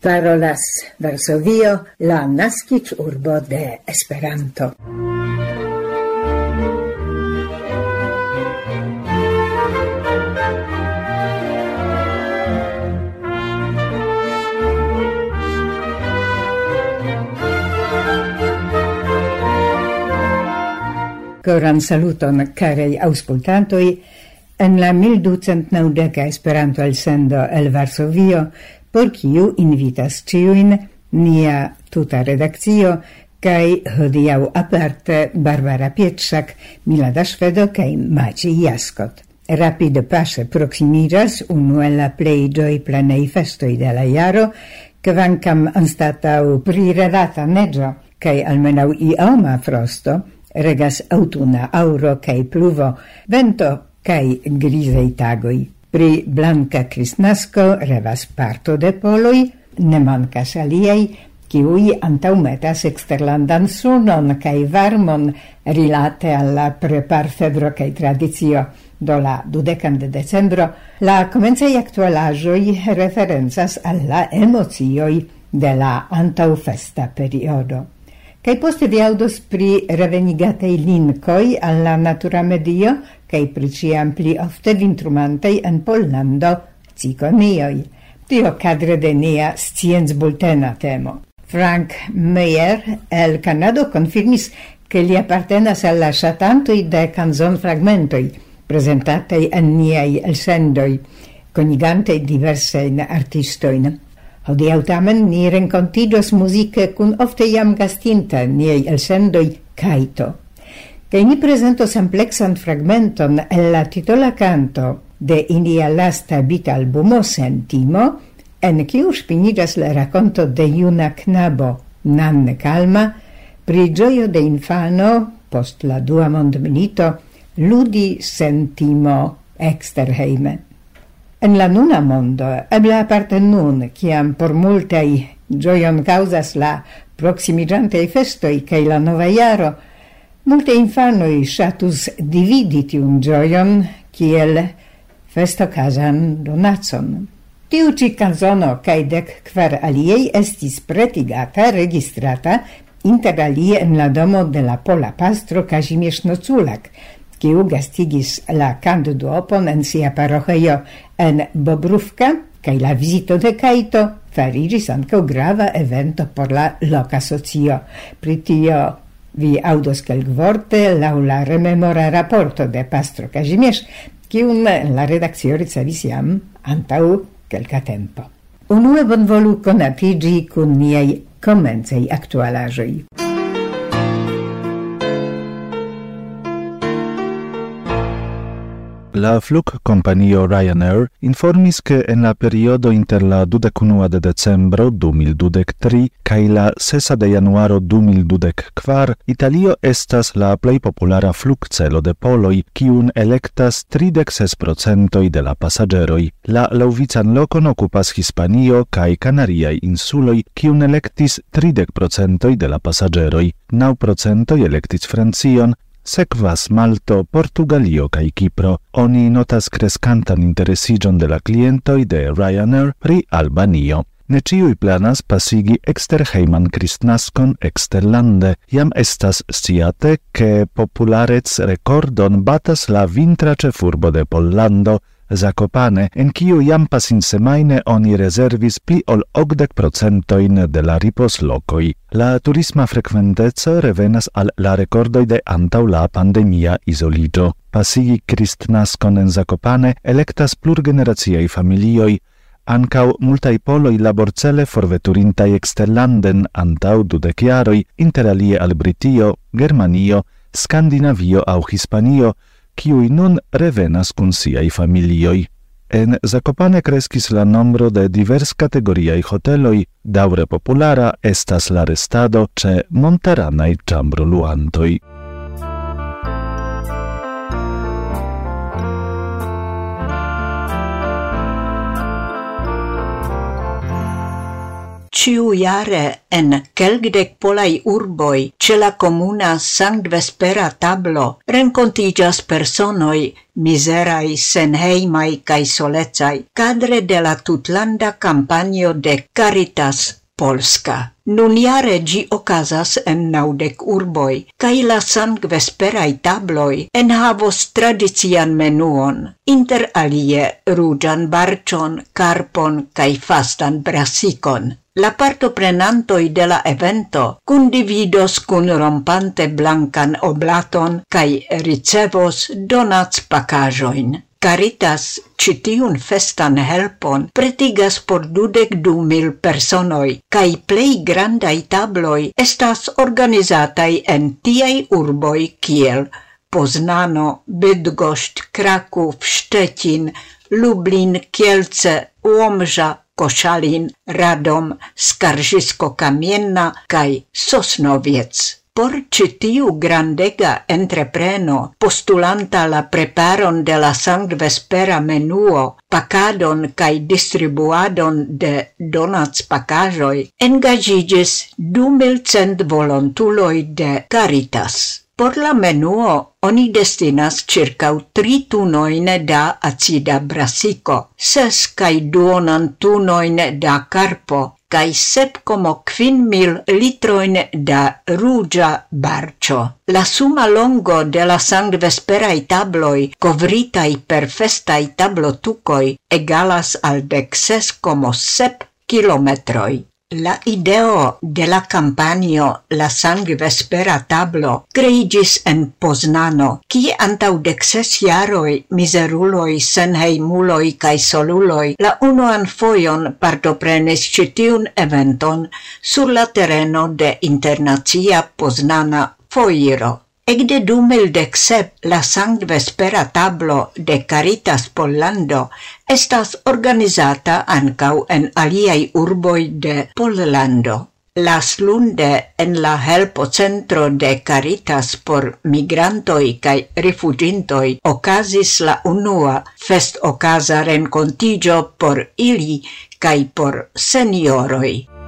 parolas Varsovio, la nascic urbo de Esperanto. Coran saluton, carei auscultantoi, en la 1290 Esperanto elsendo el Varsovio, por kiu invitas ciuin nia tuta redakcio kaj hodiau aparte Barbara Pietrzak, Milada Szwedo kaj Maciej Jaskot. Rapide paŝe proximiras unu el la plej planei festoi de la jaro, kvankam anstatau priredata neĝo kaj almenaŭ ioma frosto regas autuna auro kaj pluvo, vento kaj grisei tagoj. Pri blanca Kristnasko revas parto de poloi, ne mankas aliei, kiuj antaumetas exterlandan sunon cae varmon rilate alla preparfebro cae tradizio Do la dudecan de decembro la comencei actualajoi referenzas alla emocioi de la antaufesta periodo. Kai poste vi audos pri revenigatei linkoj alla natura medio kai pri ciam pli ofte vintrumantei en Pollando cikonioj. Tio cadre de nia scienz bultena temo. Frank Meyer el Canado confirmis che li appartenas alla chatantoi de canzon fragmentoi presentatei en niai elsendoi, conigante diversein artistoin. Hodiau tamen ni rencontidos musice cun ofte iam gastinta niei elsendoi caito che ni presento samplexan fragmenton el la titola canto de ilia lasta bit albumo Sentimo, en kiu spinigas la raconto de juna knabo Nan Calma pri gioio de infano post la dua mondmilito ludi Sentimo exterheime. En la nuna mondo, eble aparte nun, ciam por multai gioion causas la proximigiantei festoi cae la nova iaro, Multe infanoi shatus dividiti un gioion kiel festocasan donatson. Tiu ci canzono cae dec quar aliei estis pretigata, registrata, inter alie en la domo de la pola pastro Kazimierz Noculak, kiu gastigis la candu duopon en sia parocheio en Bobrufka, kaj la visito de Kaito fariĝis ankaŭ grava evento por la loca socio. Pritio Vi audos quelcvorte laŭ la rememora rapporto de pastro Kazimierz, kiun la redakcio ricevis jam antaŭ kelka tempo. Unue bonvolu konatiĝi kun niaj komencaj aktualaĵoj. La flugkompanio Ryanair informis che en la periodo inter la 21 de decembro 2023 cae la 6 de januaro 2024 Italio estas la plej populara flugcelo de poloi, ciun electas 36% de la pasaĝeroj. La laŭvican locon okupas Hispanio cae Kanariaj insuloi, kiun electis 30% de la pasaĝeroj. 9% electis Francion, Sekvas Malto, Portugalio kaj Kipro. Oni notas kreskantan interesiĝon de la klientoj de Ryanair pri Albanio. Ne ciui planas pasigi exterheiman cristnascon exterlande. Iam estas sciate che popularec recordon batas la vintra cefurbo de Pollando, Zakopane, en kiu jam pasin semaine oni reservis pli ol 80% de la riposlokoj. La turisma frekventeco revenas al la rekordoj de antaŭ la pandemia isolito. Pasigi kristnaskon en Zakopane elektas plurgeneraciaj familioj, ancau multai poloi laborcele forveturintai exterlanden antau dudeciaroi, interalie al Britio, Germanio, Scandinavio au Hispanio, kiui nun revenas cun siai familioi. En Zakopane crescis la nombro de divers kategoriaj hoteloi, daure populara estas la restado ĉe chambro ĉambroluantoj. ciu iare en kelkdek polai urboi ce la comuna sangvespera tablo rencontigas personoi miserai senheimai cae solecai cadre de la tutlanda campanio de Caritas. Polska. Nun iare gi ocasas en naudec urboi, cae la sang vesperai tabloi en havos tradician menuon, inter alie rugian barcion, carpon cae fastan brasicon. La parto prenantoi de la evento condividos cun rompante blancan oblaton cae ricevos donats pacajoin. Caritas citiun festan helpon pretigas por dudek du mil personoj, cae plei grandai tabloi estas organizataj en tiei urboj kiel Poznano, Bydgoszcz, Kraków, Szczecin, Lublin, Kielce, Łomża, Koszalin, Radom, Skarżysko-Kamienna kaj Sosnowiec por citiu grandega entrepreno, postulanta la preparon de la sangvespera menuo, pacadon cae distribuadon de donats pacajoi, engagigis du milcent volontuloi de Caritas. Por la menuo oni destinas circa tri tunoin da acida brasico, ses cae duonan tunoin da carpo, cae sep como quin mil litroin da rugia barcio. La suma longo de la sangvesperai tabloi, covritai per festai tablotucoi, egalas al dexes como sep kilometroi. La ideo de la campanio La Sangvespera Tablo creigis en Poznano, kie antau dexes ses jaroi miseruloi, senheimuloi cae soluloi la unuan foion partoprenis citiun eventon sur la tereno de internazia Poznana foiro. Ecde 2017 la sangvespera tablo de Caritas Pollando estas organizata ancau en aliai urboi de Pollando. Las lunde en la helpo centro de Caritas por migrantoi cae rifugintoi ocasis la unua fest ocasa rencontigio por ili cae por senioroi.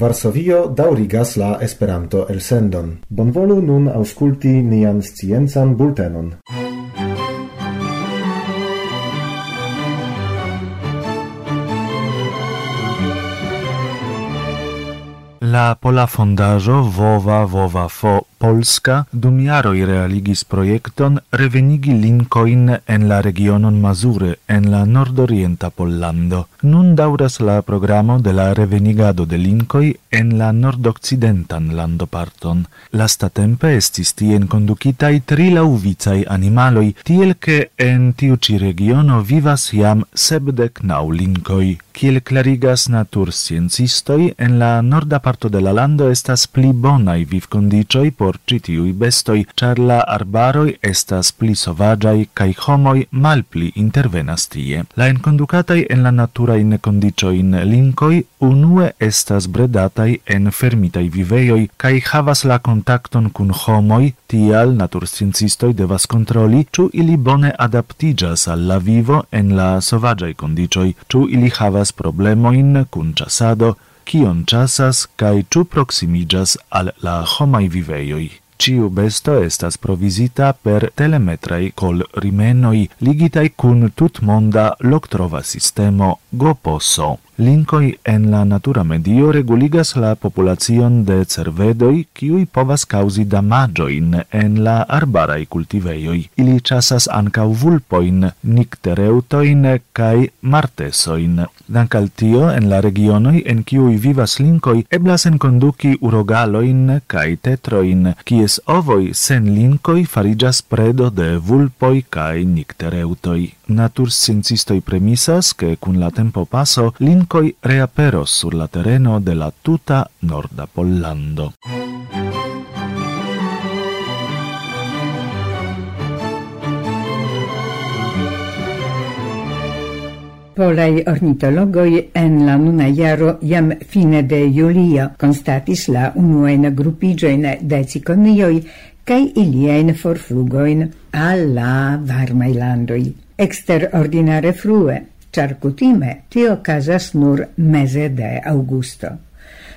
Varsovio daurigas la Esperanto-elsendon. Bonvolu nun aŭskulti nian sciencan bultenon. La pola fondaĵo Vova Vova Fo Polska dum jaroj realigis projekton revenigi linkojn en la regionon Mazure en la nordorienta Pollando. Nun daŭras la programo de la revenigado de linkoj en la nordokcidentan landoparton. Lastatempe estis tien kondukitaj tri laŭvicaj animaloj, tiel ke en tiu ĉi regiono vivas jam sepdek naŭ linkoj. Kiel klarigas natursciencistoj, en la norda parto de la lando estas pli bonaj vivkondicioj por por citiui bestoi, char la arbaroi estas pli sovagiai cae homoi malpli intervenas tie. La enconducatai en la natura naturain condicioin lincoi unue estas bredatai en fermitai viveioi cae havas la contacton cun homoi, tial natursciencistoi devas controli ciu ili bone adaptigas alla vivo en la sovagiai condicioi, ciu ili havas problemoin cun chasado, kion chasas kai ĉu proximigas al la homaj vivejoj. Ciu besto estas provisita per telemetrai col rimenoi ligitai cun tutmonda loctrova sistemo GOPOSO. Linkoi en la natura medio reguligas la populacion de cervedoi kiui povas causi damagioin en la arbarai cultiveioi. Ili chasas ancau vulpoin, nictereutoin kaj martesoin. Dank al tio, en la regionoi en kiui vivas linkoi, eblas en conduci urogaloin kaj tetroin, kies ovoi sen linkoi farigas predo de vulpoi kai nictereutoi. Natur Natursciencistoj premisas, ke kun la tempo paso, linkoj bancoi reaperos sur la terreno de la tuta norda Pollando. Polai ornitologoi en la nuna iaro jam fine de julio constatis la unuajn grupiĝojn de cikonioj kaj iliajn forflugojn alla la varmaj frue, char cutime tio casas nur mese de augusto.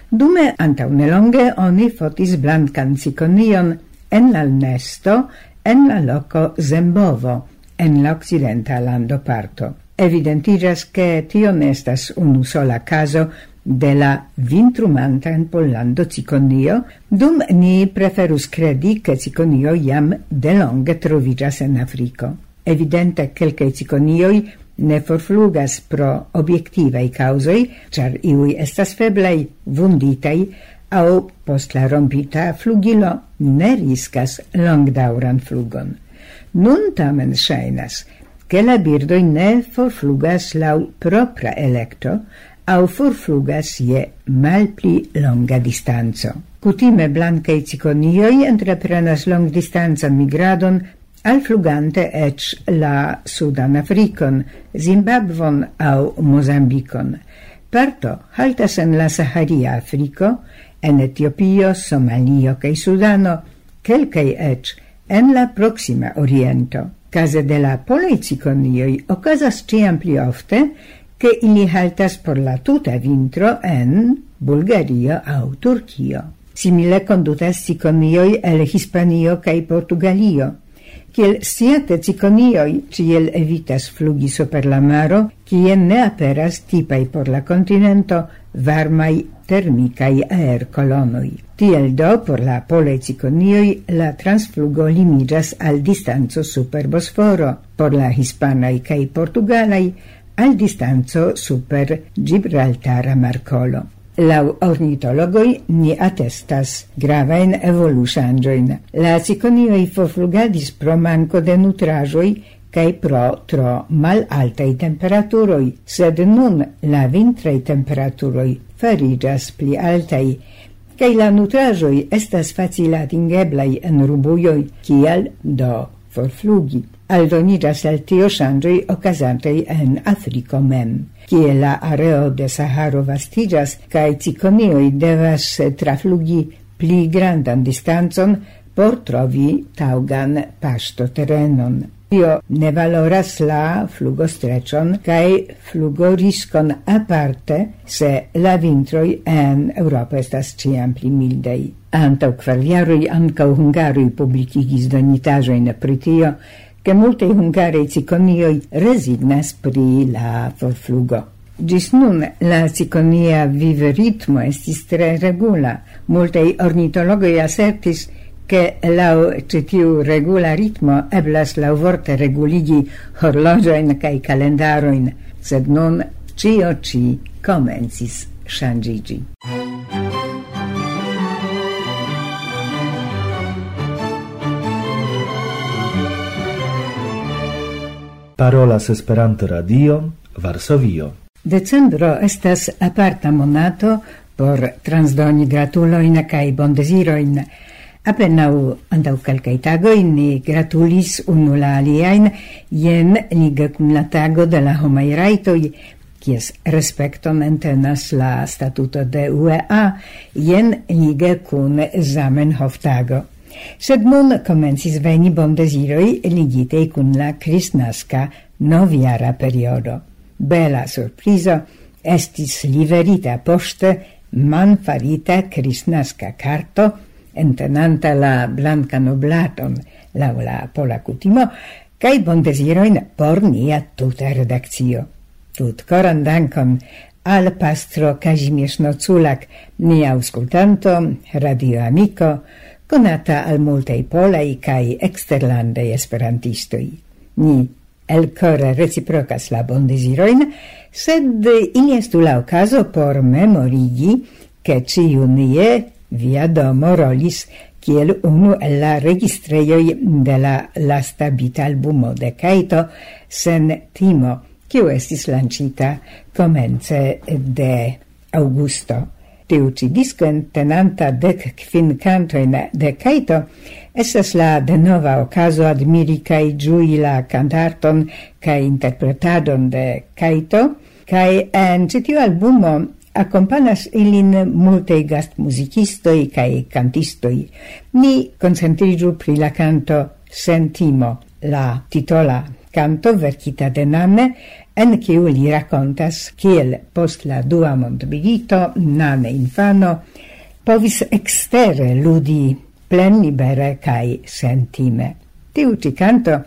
Dume antaŭ nelonge oni fotis blancan ciconion en la nesto en la loco Zembovo, en l'occidenta lando parto. Evidentigas che tio nestas unu sola caso de la vintrumanta en Pollando ciconio, dum ni preferus credi che ciconio jam de longe trovigas en Africo. Evidente quelcae ciconioi ne forflugas pro objektivaj causoi, char iui estas feblei, vunditei, au post la rompita flugilo ne riscas longdauran flugon. Nun tamen shainas, che la birdoi ne forflugas lau propra electo, au forflugas je malpli longa distanzo. Kutime blankaj ciconioi entreprenas longdistancan migradon alflugante ec la Sudan Africon, Zimbabvon au Mozambicon. Parto haltas en la Saharia Africo, en Etiopio, Somalio cae Sudano, quelcae ec en la proxima Oriento. Case de la polei ciconioi ocasas ciam pli ofte, che ili haltas por la tuta vintro en Bulgario au Turchio. Simile condutas ciconioi el Hispanio cae Portugalio, Kiel siate ciconioi ciel evitas flugi super la maro, kien ne aperas tipai por la continento varmai termicai aer colonoi. Tiel do por la pole ciconioi la transflugo limigas al distanzo super Bosforo, por la hispanai cae portugalai al distanzo super Gibraltara Marcolo. Lau ornitologoi ni atestas gravain evoluŝanĝojn. La cikonioj forflugadis pro manco de nutrajoi kai pro tro mal malaltaj temperaturoi sed nun la vintraj temperaturoi farigas pli altai kai la nutrajoi estas facile atingeblaj en rubujoj, kial do forflugi. Aldoniĝas al tio ŝanĝoj ocasantei en Africo mem, Cie la areo de Saharo vastigas, cae ciconioi devas traflugi pli grandan distanzon por trovi taugan pasto terenon. Tio ne valoras la flugostrecon kaj flugoriskon aparte, se la vintroj en Europa estas ĉiam pli mildaj. Antaŭ kvar jaroj ankaŭ hungaroj publikigis donitaĵojn pri tio, ke multaj hungaraj cikonioj rezignas pri la forflugo. Gis nun la ciconia vive ritmo estis tre regula. Multaj ornitologoj assertis che lau citiu regula ritmo eblas lau vorte reguligi horlogioin cae calendaroin, sed nun cio ci comencis shangigi. Parolas Esperanto Radio, Varsovio. Decembro estas aparta monato por transdoni gratuloin cae bondeziroin, Apenau andau calcai tagoi ni gratulis unu la aliaen jen liga cum la tago de la homai raitoi, kies respecton entenas la statuto de UEA, jen liga cum Zamenhof tago. Sed nun comensis veni bon desiroi ligitei cum la Christnasca noviara periodo. Bela surprizo estis liverita poste manfarita Christnasca carto, entenanta la blanca noblaton lau la pola cutimo, cae bon desiroin por nia tuta redakcio. Tutkoran dankon al pastro Kazimierz Noculak, nia auscultanto, radio amico, conata al multei polai cae exterlandei esperantistoi. Ni elkore reciprocas la bondeziroin, sed ili estu la ocaso por memorigi che ciu nie Via domo rolis kiel unu el la registrejoj de la lasta bitalbumo de Kaito sen timo, kiu estis lancita komence de Augusto. Tiu ci disco tenanta dec quin cantoin de Kaito estas la denova ocaso admiri cae giui la cantarton cae interpretadon de Kaito, cae en citiu albumo Accompanas ilin multe gast musicistoi cae cantistoi. Ni concentrigiu pri la canto Sentimo, la titola canto verkita de Nane, en kiu li racontas kiel post la dua mondbigito Nane infano povis extere ludi plen libere cae sentime. Tiu ci canto,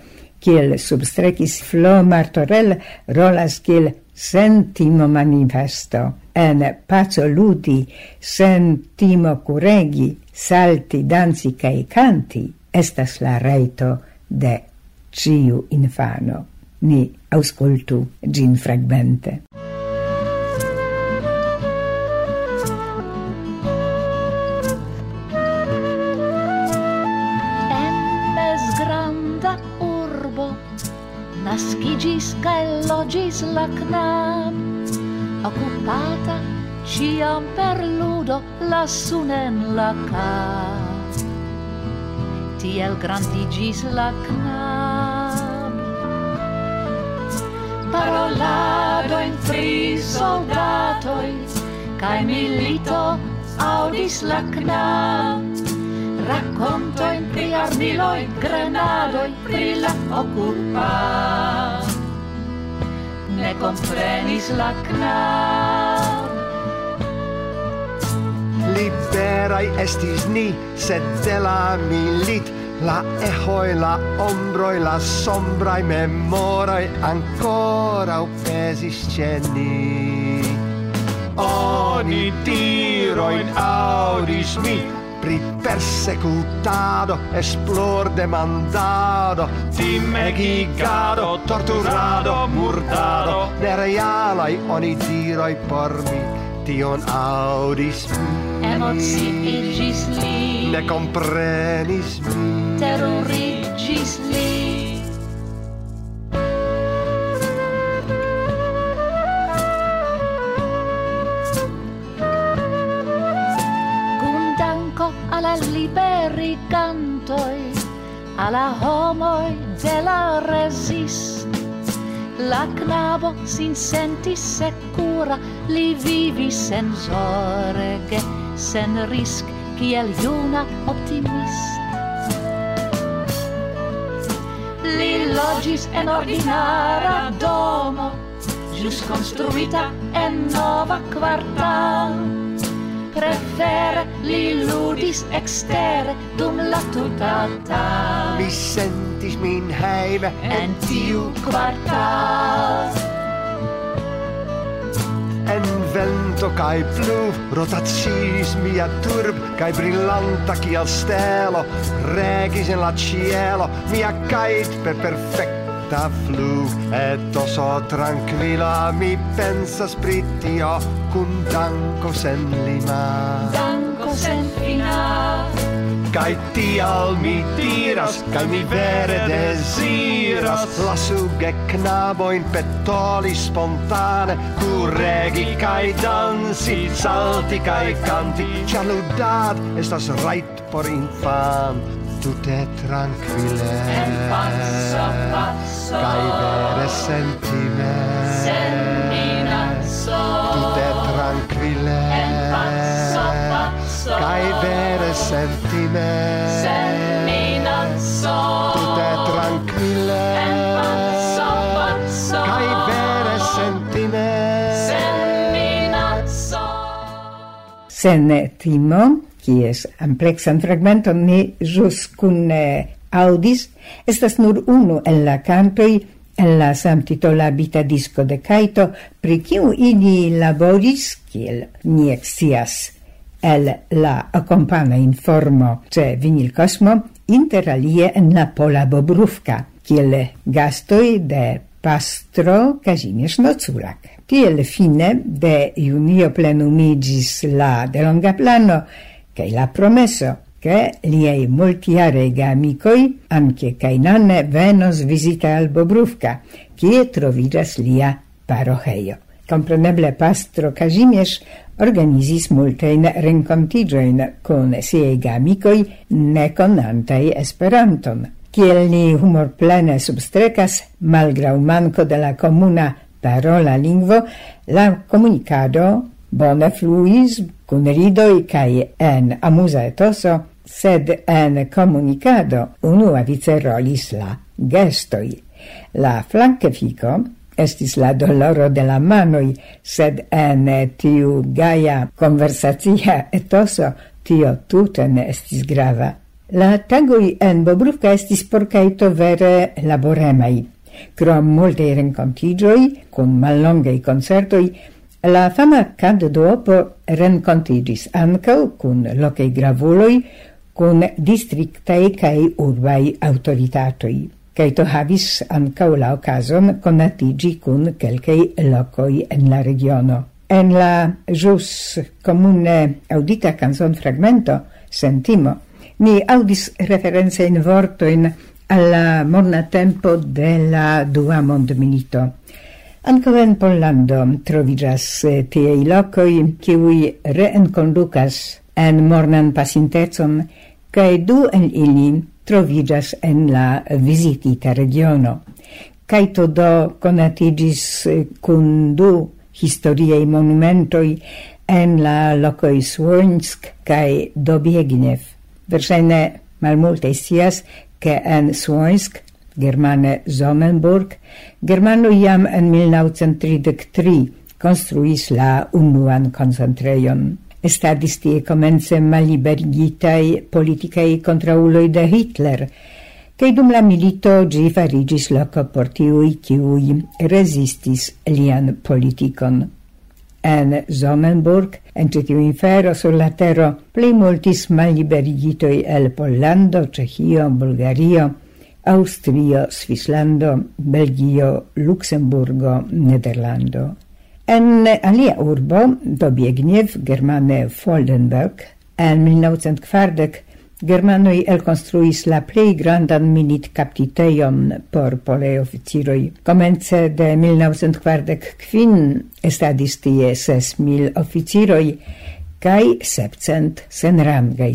kiel substrecis Flo Martorell, rolas kiel sentimo manifesto, en paco ludi, sentimo curegi, salti, danzi cae canti, estas la reito de ciu infano. Ni auscultu gin fragmente. occupata ciam per ludo la sunen la ca. Tiel grandigis la knab parolado in tri soldatoi cae milito audis la knab racconto in pri armiloi grenadoi pri la occupata ne comprenis la knab. Liberai estis ni, sed de la milit, la ehoi, la ombroi, la sombrai memoroi, ancora upesis ceni. Oni tiroin audis mi, pri persecutado, esplor demandado, timegigado, torturado, murdado, nerealai onidiroi por mi, tion audis mi. Emociigis li, ne comprenis mi, terrorigis li. al liberi cantoi alla homoi de la resist la knabo sin senti secura li vivi sen zorge sen risk kiel juna optimist li logis en ordinara domo Jus construita en nova quartal prefere li ludis exter dum la tutanta mi sentis min heime en tiu quartal En vento kai plu rotacis mia turb kaj ki kiel stelo regis en la cielo mia kite per perfekta ta flu et oso tranquilla mi pensas pri tio kun danko sen lima. Danco sen fina Kai tial mi tiras, kai mi vere desiras. Lasu knabo in petoli spontane Curregi kai dansi, salti kai canti. Cialudad estas right por infan Tutte tranquille. En pazza, Caivere, senti me. Senti. Tutto è tranquille. È pazzo, pazzo. Caivere, senti me. Senti non so. Tutto è tranquille. È pazzo, pazzo. Caivere, senti me. Sen Timo, ki je ampleksan fragmentom, ni žus kun audis estas nur unu el la cantoi en la samtitola bita disco de Kaito, pri kiu ili laboris, kiel ni exias, el la accompana informo ce Vinil Cosmo, interalie en la pola bobrufka, kiel gastoi de pastro Kazimierz Noculak. Tiel fine de junio plenumigis la delonga plano, che la promeso, che liei multiarege amicoi anche cainane venos visita al Bobrufka, kie trovidas lia paroheio. Compreneble pastro Kazimierz organizis multein rencontigioin con siaj amicoi ne Esperanton. Kiel ni humorplene substrecas, malgrau manco de la comuna parola lingvo, la comunicado bone fluis con ridoi cae en amusa etoso sed en comunicado unua vice rolis la gestoi. La flancefico estis la doloro de la manoi, sed en tiu gaia conversatia etoso tio tute ne estis grava. La tagoi en Bobruvka estis porcaito vere laboremai. Crom multei rencontigioi, cum mallongei concertoi, la fama cad duopo rencontigis ancau cun locei gravuloi, kun distriktaj kai urbai autoritatoi kai to havis ancau la okazon conatigi cun quelcei locoi en la regiono. En la jus comune audita canzon fragmento Sentimo ni audis aŭdis referencajn vortojn alla monna tempo de la dua mondmilito. Anco en Pollando trovigas tiei locoi, kiwi reenconducas en mornan pasintecon, cae du en ilin trovigas en la visitita regiono. Cae todo conatigis eh, cun du historiei monumentoi en la locoi Svornsk cae Dobiegnev. Versaine malmulte sias che en Svornsk germane Zomenburg, germano iam en 1933 construis la unuan concentreion. Estadis tie comence maliberigitai politicae contrauloi de Hitler, cae dum la milito gi farigis loco por tiui ciui resistis lian politicon. En Sonnenburg, en citiu infero sur la tero, plei multis maliberigitoi el Pollando, Cehio, Bulgario, Austrio, Svislando, Belgio, Luxemburgo, Nederlando. En alia urbo, Dobiegniew, germane Foldenberg, en 1940 germanoi elkonstruis la plei grandan minit captiteion por pole officiroi. Comence de 1940 kvin estadis tie ses mil oficiroj 700 sepcent senrangaj.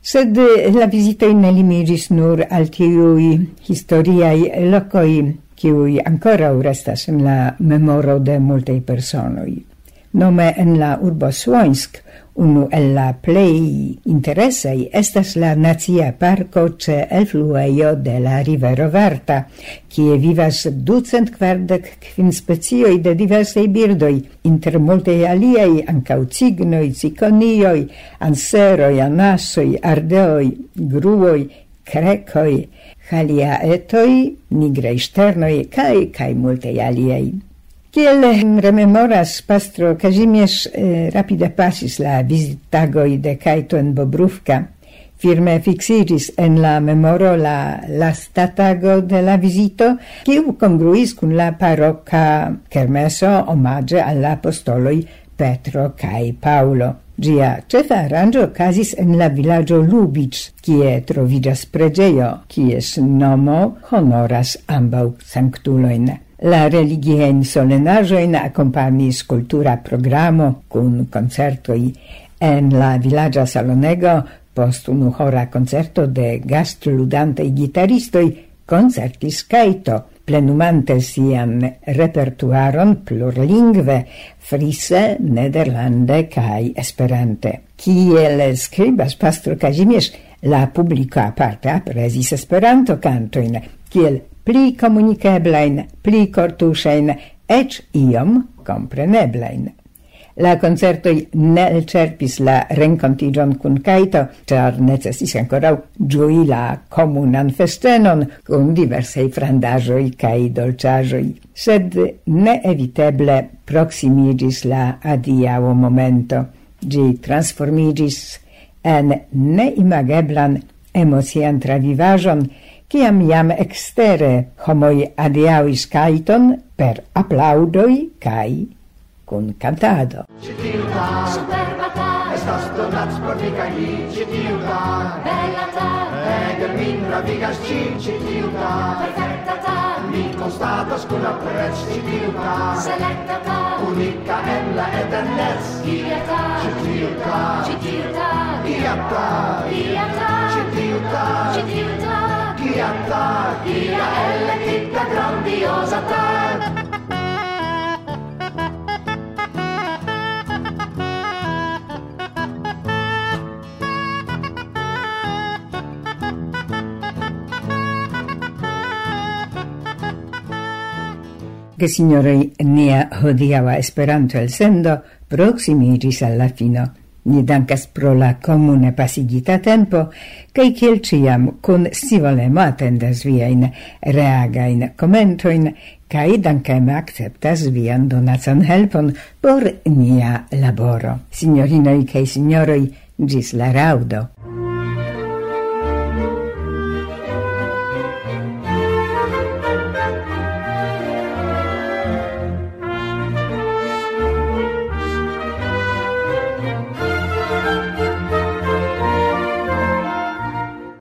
Sed la vizitoj ne limiris nur al tiui historiai locoi qui ancora restas in la memoro de multaj personoi. Nome en la urbo Słońsk unu el la plei interesaj estas la nacia parko ĉe elfluejo de la rivero Varta, kie vivas ducent kvardek kvin specioj de diversei birdoi, inter multaj aliei ancau cignoi, ciconioi, anseroi, anasoi, ardeoi, gruoi, krekoi, halia etoi, nigrei sternoi, cae, cae multei aliei. Kiel rememoras pastro Kazimierz, eh, rapide pasis la visitagoi de Kaito en Bobrówka, firme fixiris en la memoro la lasta tago de la visito, kiu congruis cun la paroca kermeso omage alla apostoloi Petro cae Paolo. Gia cefa arrangio casis en la villaggio Lubic, kie troviĝas pregeio, kies nomo honoras ambau sanctuloin. La religiajn in accompagnis cultura programo cun concertoi en la villaggia salonego post unuhora concerto de gastludantoj gitaristoi concertis caito plenumante sian repertuaron plurlingve, frise, nederlande kaj esperante. Kiel skribas pastro Kazimierz, la publica aparte apresis esperanto cantoin, kiel pli comunicablein, pli cortusein, ec iom compreneblein. La concertoi ne cerpis la rencontigion cun Caito, char necessis ancora giui la comunan festenon cun diversei frandagioi cae dolciagioi. Sed ne eviteble proximigis la adiao momento. Gi transformigis en neimageblan emocian travivajon, ciam iam extere homoi adiauis Caiton per applaudoi cae con cantado. Citilda, superba è stato sportica lì, Citilda, bella te, Egelmin, ravigasci, ta, perfetta te, mi constata scuola prezz, Citilda, selecta ta, unica ella ed ennez, dieta, Citilda, Citilda, dieta, ta, Citilda, Citilda, ta, dia, ella, titta grandiosa te, che Gesinjoroj, nia hodiava esperanto el sendo al la fino. Ni dankas pro la comune pasigita tempo, cae ciel ciam ĉiam si volemo attendas viain reagain commentoin, cae dankeme acceptas vian donacan helpon por nia laboro. Signorinoi cae signoroi, gis la raudo.